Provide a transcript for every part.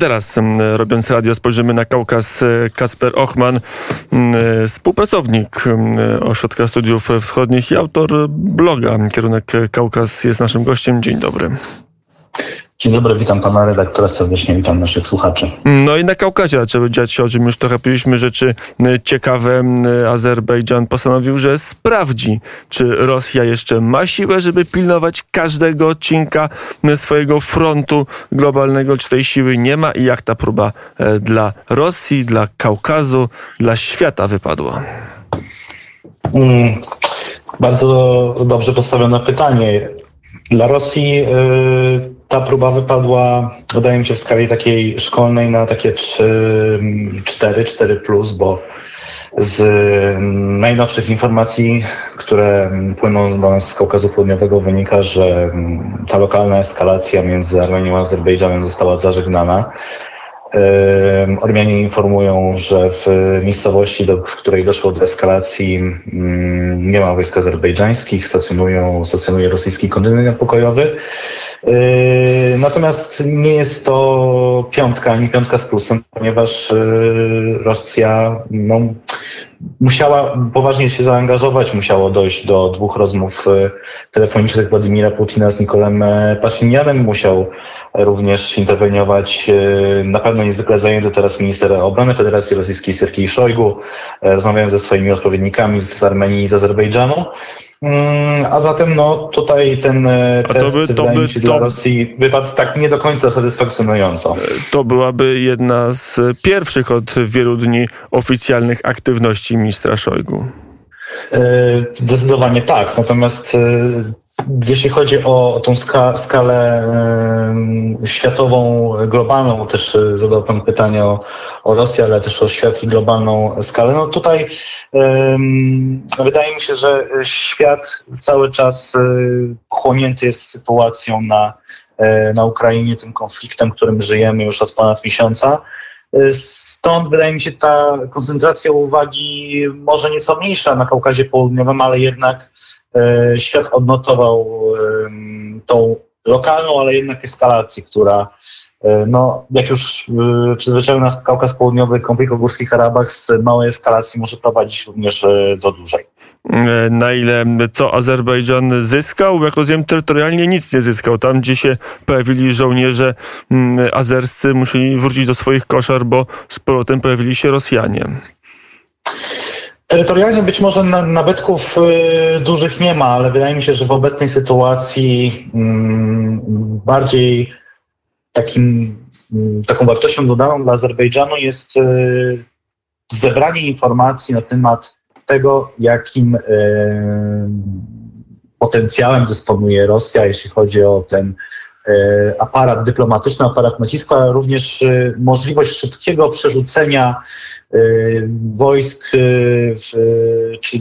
Teraz, robiąc radio, spojrzymy na Kaukaz. Kasper Ochman, współpracownik Ośrodka Studiów Wschodnich i autor bloga Kierunek Kaukaz jest naszym gościem. Dzień dobry. Dzień dobry, witam pana redaktora serdecznie, witam naszych słuchaczy. No i na Kaukazie zaczęły dziać się, o czym już trochę powiedzieliśmy, rzeczy ciekawe. Azerbejdżan postanowił, że sprawdzi, czy Rosja jeszcze ma siłę, żeby pilnować każdego odcinka swojego frontu globalnego, czy tej siły nie ma i jak ta próba e, dla Rosji, dla Kaukazu, dla świata wypadła. Hmm, bardzo dobrze postawione pytanie. Dla Rosji yy ta próba wypadła, wydaje mi się, w skali takiej szkolnej na takie 3, 4, 4 plus, bo z najnowszych informacji, które płyną do nas z Kaukazu Południowego wynika, że ta lokalna eskalacja między Armenią a Azerbejdżanem została zażegnana. Ormianie informują, że w miejscowości, do, której doszło do eskalacji, nie ma wojsk azerbejdżańskich, stacjonują, stacjonuje rosyjski kontyngent pokojowy. Yy, natomiast nie jest to piątka, ani piątka z plusem, ponieważ yy, Rosja no, musiała poważnie się zaangażować, musiało dojść do dwóch rozmów yy, telefonicznych Władimira Putina z Nikolem Paszynianem, musiał również interweniować na pewno niezwykle zajęty teraz minister obrony Federacji Rosyjskiej Sergiej Szojgu. Rozmawiałem ze swoimi odpowiednikami z Armenii i z Azerbejdżanu. Mm, a zatem no tutaj ten e, A test by, wydaje by, mi się to... dla Rosji wypadł tak nie do końca satysfakcjonująco. E, to byłaby jedna z pierwszych od wielu dni oficjalnych aktywności ministra Szojgu. E, zdecydowanie tak. Natomiast jeśli chodzi o, tą ska, skalę y, światową, globalną, też zadał Pan pytanie o, o Rosję, ale też o świat i globalną skalę. No tutaj wydaje mi się, że świat cały czas pochłonięty jest sytuacją na, na Ukrainie, tym konfliktem, którym żyjemy już od ponad miesiąca. Stąd wydaje mi się ta koncentracja uwagi może nieco mniejsza na Kaukazie Południowym, ale jednak E, świat odnotował tą lokalną, ale jednak eskalację, która e, no, jak już przyzwyczaił nas Kaukaz Południowy, konflikt o Górski Karabach z małej eskalacji może prowadzić również do dużej. Na ile co Azerbejdżan zyskał? Jak rozumiem, terytorialnie nic nie zyskał. Tam, gdzie się pojawili żołnierze azerscy, musieli wrócić do swoich koszar, bo z powrotem pojawili się Rosjanie. Terytorialnie być może nabytków y, dużych nie ma, ale wydaje mi się, że w obecnej sytuacji mm, bardziej takim, mm, taką wartością dodaną dla Azerbejdżanu jest y, zebranie informacji na temat tego, jakim y, potencjałem dysponuje Rosja, jeśli chodzi o ten aparat dyplomatyczny, aparat nacisku, ale również możliwość szybkiego przerzucenia wojsk czy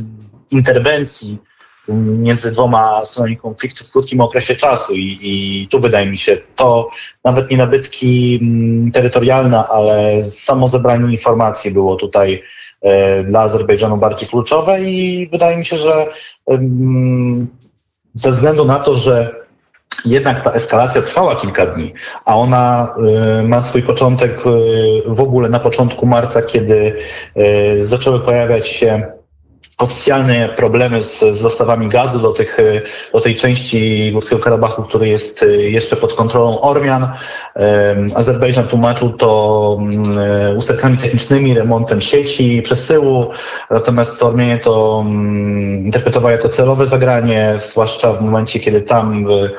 interwencji między dwoma stronami konfliktu w krótkim okresie czasu I, i, tu wydaje mi się to nawet nie nabytki mm, terytorialne, ale samo zebranie informacji było tutaj e, dla Azerbejdżanu bardziej kluczowe i wydaje mi się, że ze względu na to, że jednak ta eskalacja trwała kilka dni, a ona y, ma swój początek y, w ogóle na początku marca, kiedy zaczęły pojawiać się oficjalne problemy z, z dostawami gazu do, tych, do tej części Górskiego Karabachu, który jest jeszcze pod kontrolą Ormian. Azerbejdżan tłumaczył to mm, usterkami technicznymi, remontem sieci, przesyłu, natomiast Ormianie to mm, interpretowali jako celowe zagranie, zwłaszcza w momencie, kiedy tam w,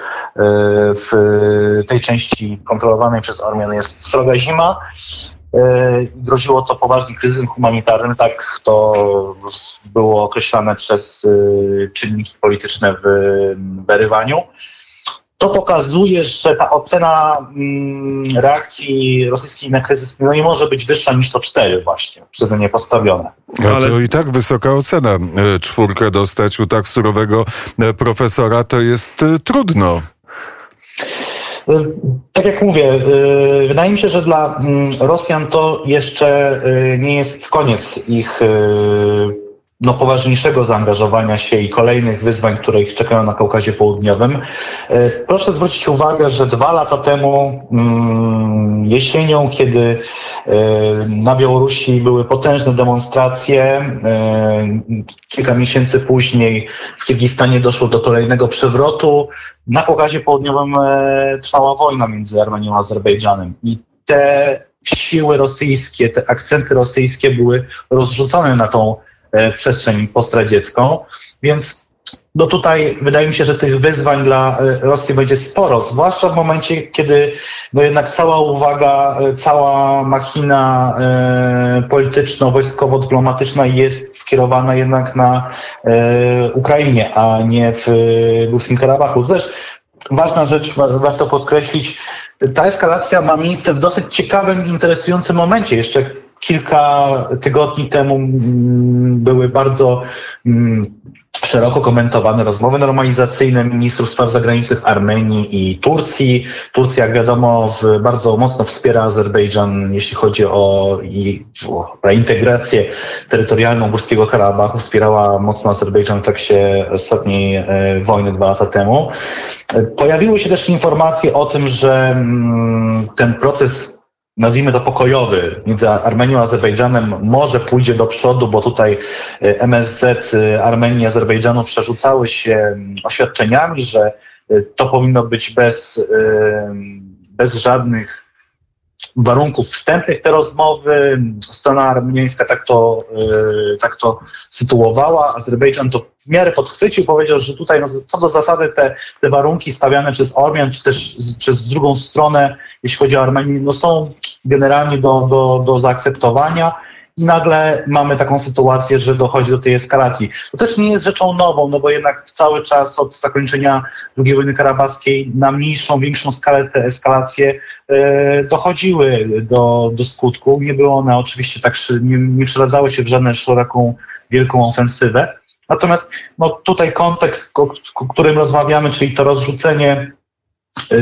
w tej części kontrolowanej przez Ormian jest sroga zima. E, groziło to poważnym kryzysem humanitarnym, tak to było określane przez e, czynniki polityczne w Berywaniu. To pokazuje, że ta ocena mm, reakcji rosyjskiej na kryzys no nie może być wyższa niż to cztery właśnie, przeze mnie postawione. Ale to i tak wysoka ocena. E, czwórkę dostać u tak surowego profesora to jest trudno. Tak jak mówię, y, wydaje mi się, że dla mm, Rosjan to jeszcze y, nie jest koniec ich y, no, poważniejszego zaangażowania się i kolejnych wyzwań, które ich czekają na Kaukazie Południowym. E, proszę zwrócić uwagę, że dwa lata temu mm, jesienią, kiedy e, na Białorusi były potężne demonstracje, e, kilka miesięcy później w Kirgistanie doszło do kolejnego przewrotu. Na Kaukazie Południowym trwała wojna między Armenią a Azerbejdżanem i te siły rosyjskie, te akcenty rosyjskie były rozrzucone na tą przestrzeń postradziecką. Więc no tutaj wydaje mi się, że tych wyzwań dla e, Rosji będzie sporo, zwłaszcza w momencie, kiedy no jednak cała uwaga, e, cała machina e, polityczno-wojskowo-dyplomatyczna jest skierowana jednak na e, Ukrainie, a nie w Górskim Karabachu. To też ważna rzecz, warto podkreślić, ta eskalacja ma miejsce w dosyć ciekawym, interesującym momencie. Jeszcze kilka tygodni temu mm, były bardzo mm, szeroko komentowane rozmowy normalizacyjne ministrów spraw zagranicznych Armenii i Turcji. Turcja, jak wiadomo, bardzo mocno wspiera Azerbejdżan, jeśli chodzi o, i, o terytorialną Górskiego Karabachu. Wspierała mocno Azerbejdżan w trakcie ostatniej e, wojny dwa lata temu. E, pojawiły się też informacje o tym, że mm, ten proces nazwijmy to pokojowy między Armenią a Azerbejdżanem może pójdzie do przodu, bo tutaj e, MSZ e, Armenii i Azerbejdżanu przerzucały się mm, oświadczeniami, że e, to powinno być bez, bez żadnych warunków wstępnych te rozmowy. Strona armeńska tak to, yy, tak to sytuowała. Azerbejdżan to w miarę podchwycił, powiedział, że tutaj no, co do zasady te, te warunki stawiane przez Ormian, czy też przez drugą stronę, jeśli chodzi o Armenię, no są generalnie do, do, do zaakceptowania i nagle mamy taką sytuację, że dochodzi do tej eskalacji. To też nie jest rzeczą nową, no bo jednak cały czas od zakończenia II wojny karabaskiej na mniejszą, większą skalę te eskalacje e, dochodziły do, do skutku. Nie były one oczywiście tak, nie, nie przeradzały się w żadną szeroką, wielką ofensywę. Natomiast no, tutaj kontekst, o, o którym rozmawiamy, czyli to rozrzucenie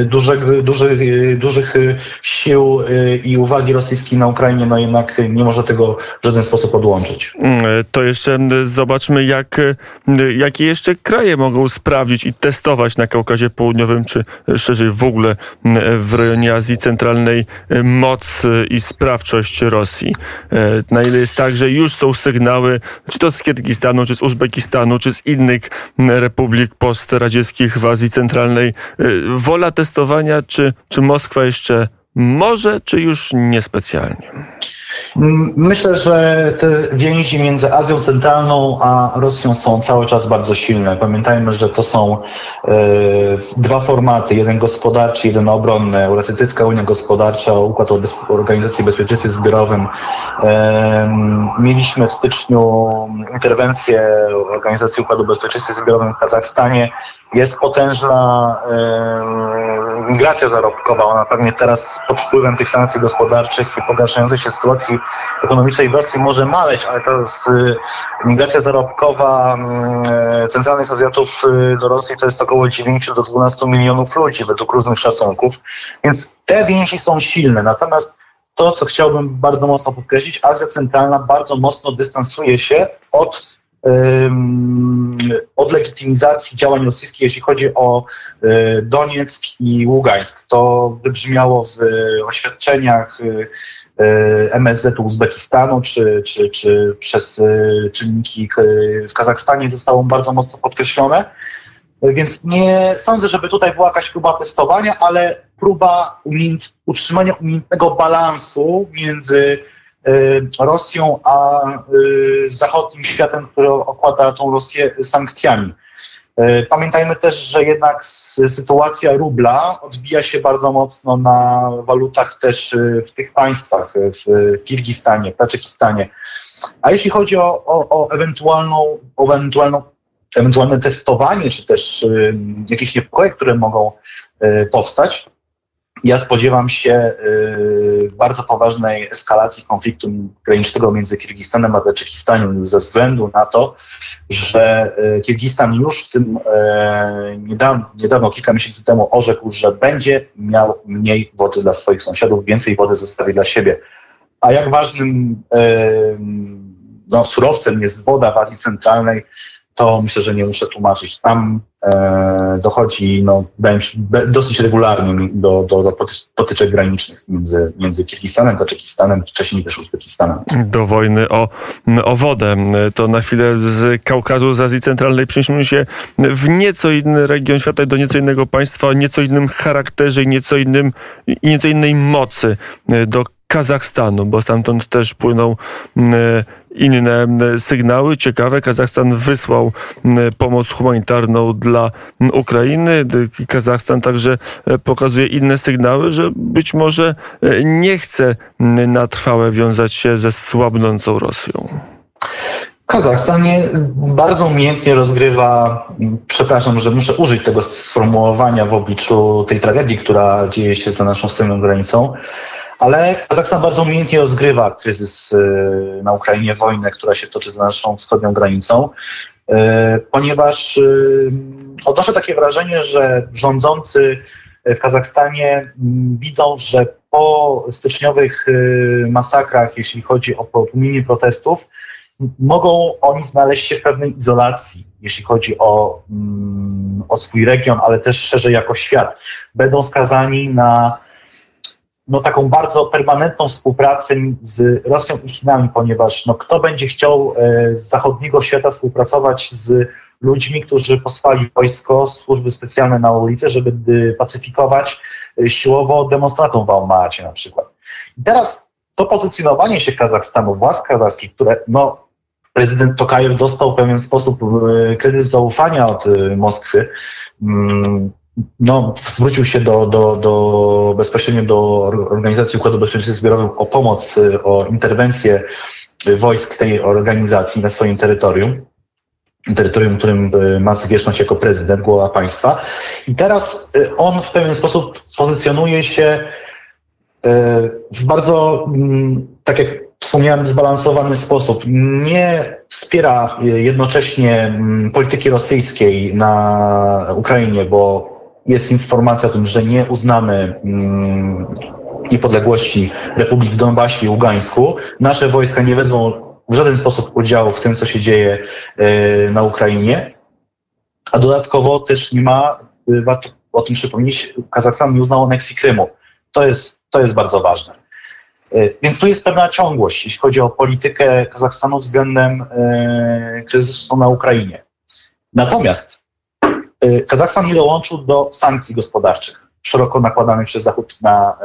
dużych, dużych, y, dużych y, sił i uwagi rosyjskiej na Ukrainie, no jednak nie może tego w żaden sposób odłączyć. Mm, to jeszcze zobaczmy, jak, jakie jeszcze kraje mogą sprawdzić i testować na Kaukazie Południowym, czy szerzej w ogóle w rejonie Azji Centralnej moc i sprawczość Rosji. Na ile jest tak, że już są sygnały, czy to z Kirgistanu, czy z Uzbekistanu, czy z innych republik postradzieckich w Azji Centralnej, wola wola testowania, czy, czy Moskwa jeszcze może, czy już niespecjalnie? Myślę, że te więzi między Azją Centralną a Rosją są cały czas bardzo silne. Pamiętajmy, że to są e, dwa formaty, jeden gospodarczy, jeden obronny. Eurosytycka Unia Gospodarcza, Układ o Organizacji Bezpieczeństwa Zbiorowym. E, mieliśmy w styczniu interwencję Organizacji Układu Bezpieczeństwa Zbiorowym w Kazachstanie. Jest potężna e, migracja zarobkowa. Ona pewnie teraz pod wpływem tych sankcji gospodarczych i pogarszającej się sytuacji ekonomicznej w Rosji może maleć, ale ta y, migracja zarobkowa y, centralnych Azjatów y, do Rosji to jest około 9 do 12 milionów ludzi według różnych szacunków. Więc te więzi są silne. Natomiast to, co chciałbym bardzo mocno podkreślić, Azja Centralna bardzo mocno dystansuje się od od legitymizacji działań rosyjskich, jeśli chodzi o e, Donieck i Ługańsk. To wybrzmiało w oświadczeniach e, MSZ Uzbekistanu, czy, czy, czy przez e, czynniki w Kazachstanie zostało bardzo mocno podkreślone. Więc nie sądzę, żeby tutaj była jakaś próba testowania, ale próba umiejęt, utrzymania umiejętnego balansu między Rosją, a y, zachodnim światem, który okłada tą Rosję sankcjami. Y, pamiętajmy też, że jednak sytuacja rubla odbija się bardzo mocno na walutach też w tych państwach, w Kirgistanie, w Tadżykistanie. A jeśli chodzi o, o, o, ewentualną, ewentualną, ewentualne testowanie, czy też jakieś niepokoje, które mogą powstać, ja spodziewam się y, bardzo poważnej eskalacji konfliktu granicznego między Kirgistanem a Tadżykistanem ze względu na to, że y, Kirgistan już w tym y, niedawno, niedawno, kilka miesięcy temu orzekł, że będzie miał mniej wody dla swoich sąsiadów, więcej wody zostawi dla siebie. A jak ważnym no, surowcem jest woda w Azji Centralnej, to myślę, że nie muszę tłumaczyć. Tam e, dochodzi no, dosyć regularnie do, do, do potyczek granicznych między, między Kirgistanem, Tadżykistanem, wcześniej też Uzbekistanem. Do wojny o, o wodę. To na chwilę z Kaukazu, z Azji Centralnej przenieśmy się w nieco inny region świata, do nieco innego państwa, o nieco innym charakterze i nieco, innym, nieco innej mocy, do Kazachstanu, bo stamtąd też płyną inne sygnały. Ciekawe, Kazachstan wysłał pomoc humanitarną dla Ukrainy. Kazachstan także e, pokazuje inne sygnały, że być może e, nie chce na trwałe wiązać się ze słabnącą Rosją. Kazachstan bardzo umiejętnie rozgrywa, przepraszam, że muszę użyć tego sformułowania w obliczu tej tragedii, która dzieje się za naszą wstępną granicą, ale Kazachstan bardzo umiejętnie rozgrywa kryzys y, na Ukrainie, wojnę, która się toczy za naszą wschodnią granicą, y, ponieważ y, odnoszę takie wrażenie, że rządzący w Kazachstanie mm, widzą, że po styczniowych masakrach, jeśli chodzi o potłumienie protestów, mogą oni znaleźć się w pewnej izolacji, jeśli chodzi o, mm, o swój region, ale też szerzej jako świat. Będą skazani na no, taką bardzo permanentną współpracę z Rosją i Chinami, ponieważ no, kto będzie chciał e, z zachodniego świata współpracować z ludźmi, którzy posłali wojsko, służby specjalne na ulicę, żeby pacyfikować e, siłowo demonstratów w Almacie na przykład. I teraz to pozycjonowanie się Kazachstanu, władz kazachskich, które no, prezydent Tokajew dostał w pewien sposób e, kredyt zaufania od Moskwy, mm, no, zwrócił się do, do, do, bezpośrednio do Organizacji Układu Bezpieczeństwa Zbiorowego o pomoc, y, o interwencję wojsk tej organizacji na swoim terytorium. Terytorium, którym y, ma zwierzchność jako prezydent, głowa państwa. I teraz y, on w pewien sposób pozycjonuje się w bardzo, mm, tak jak wspomniałem, zbalansowany sposób. Nie wspiera jednocześnie mm, polityki rosyjskiej na Ukrainie, bo jest informacja o tym, że nie uznamy mm, niepodległości Republik w Donbasie i Ługańsku. Nasze wojska nie wezmą w żaden sposób udziału w tym, co się dzieje e, na Ukrainie. A dodatkowo też nie ma, e, warto o tym przypomnieć, Kazachstan nie uznał aneksji Krymu. To jest, to jest bardzo ważne. E, więc tu jest pewna ciągłość, jeśli chodzi o politykę Kazachstanu względem kryzysu na Ukrainie. Natomiast Y, Kazachstan nie dołączył do sankcji gospodarczych szeroko nakładanych przez Zachód na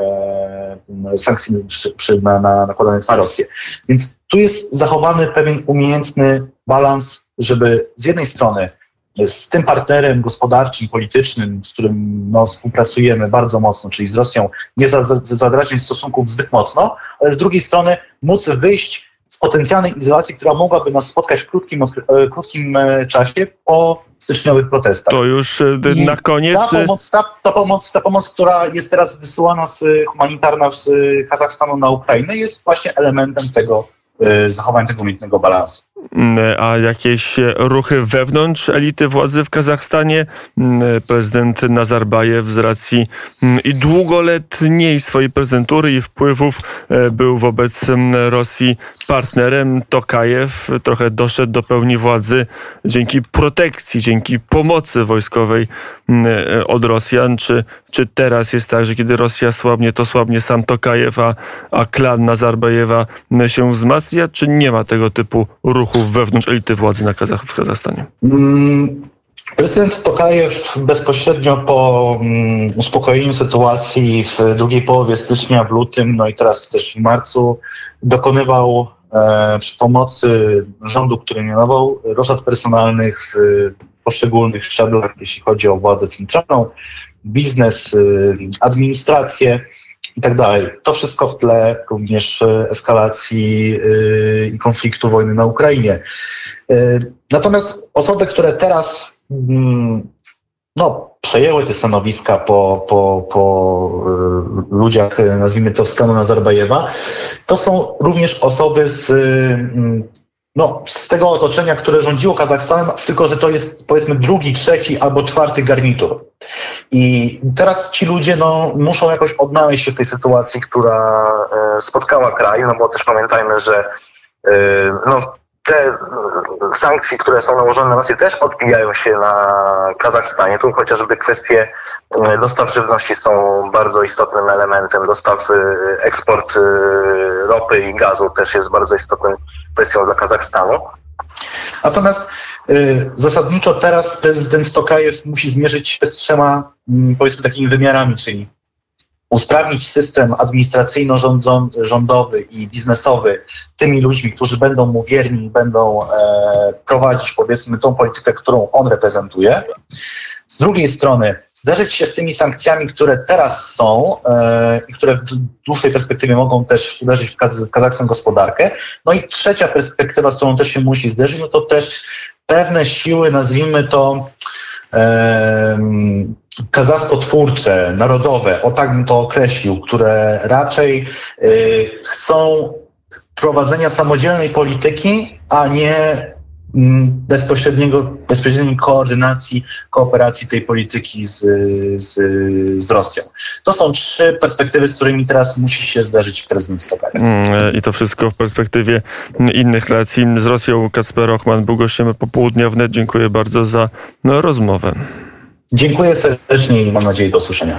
e, sankcji przy, na, na, nakładanych na Rosję. Więc tu jest zachowany pewien umiejętny balans, żeby z jednej strony z tym partnerem gospodarczym, politycznym, z którym no, współpracujemy bardzo mocno, czyli z Rosją, nie zadrażniać stosunków zbyt mocno, ale z drugiej strony móc wyjść potencjalnej izolacji, która mogłaby nas spotkać w krótkim, e, krótkim e, czasie po styczniowych protestach. To już e, I na koniec. Ta pomoc, ta, ta, pomoc, ta pomoc, która jest teraz wysyłana z humanitarna z Kazachstanu na Ukrainę, jest właśnie elementem tego zachowania tego umiejętnego balansu. Mm, a jakieś ruchy wewnątrz elity władzy w Kazachstanie? Mm, prezydent Nazarbajew z racji mm, i długoletniej swojej prezentury i wpływów e, był wobec Rosji partnerem. Tokajew trochę doszedł do pełni władzy dzięki protekcji, dzięki pomocy wojskowej e, od Rosjan. Czy, czy teraz jest tak, że kiedy Rosja słabnie, to słabnie sam Tokajew, a, a klan Nazarbajewa się wzmacnia? Czy nie ma tego typu ruchów wewnątrz elity władzy na Kazach w Kazachstanie? Mm, prezydent Tokajew bezpośrednio po uspokojeniu sytuacji w drugiej połowie stycznia, w lutym, no i teraz też w marcu, dokonywał e, przy pomocy rządu, który mianował, roszad personalnych w poszczególnych szczeblach, jeśli chodzi o władzę centralną, biznes, y, administrację i tak dalej. To wszystko w tle również e, eskalacji e, i konfliktu wojny na Ukrainie. Natomiast osoby, które teraz mm, no, przejęły te stanowiska po, po, po ludziach, nazwijmy to z klanu Nazarbajewa, to są również osoby z no, z tego otoczenia, które rządziło Kazachstanem, tylko że to jest powiedzmy drugi, trzeci albo czwarty garnitur. I teraz ci ludzie no, muszą jakoś odnaleźć się w tej sytuacji, która e, spotkała kraj, no bo też pamiętajmy, że e, no, te e, sankcje, które są nałożone na Rosję, też odbijają się na Kazachstanie. Tu chociażby kwestie e, dostaw żywności są bardzo istotnym elementem. Dostaw, e, eksport ropy i gazu też jest bardzo istotną kwestią dla Kazachstanu. Natomiast y, zasadniczo teraz prezydent Tokajew musi zmierzyć się z trzema, mm, powiedzmy, takimi wymiarami, czyli usprawnić system administracyjno-rządowy i biznesowy tymi ludźmi, którzy będą mu wierni i będą e, prowadzić, powiedzmy, tą politykę, którą on reprezentuje. Z drugiej strony zderzyć się z tymi sankcjami, które teraz są e, i które w dłuższej perspektywie mogą też uderzyć w, kaz- w kazachską gospodarkę. No i trzecia perspektywa, z którą też się musi zderzyć, no to też pewne siły, nazwijmy to em, kazachsko-twórcze, narodowe, o tak bym to określił, które raczej y, chcą prowadzenia samodzielnej polityki, a nie mm, bezpośredniego, bezpośredniej koordynacji, kooperacji tej polityki z, z, z Rosją. To są trzy perspektywy, z którymi teraz musi się zdarzyć prezydent Tokajew. Mm, e, I to wszystko w perspektywie innych relacji z Rosją. Kacper Ochman był gościem popołudnia wnet. Dziękuję bardzo za no, rozmowę. Dziękuję serdecznie i mam nadzieję do usłyszenia.